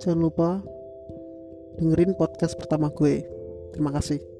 jangan lupa dengerin podcast pertama gue. Terima kasih.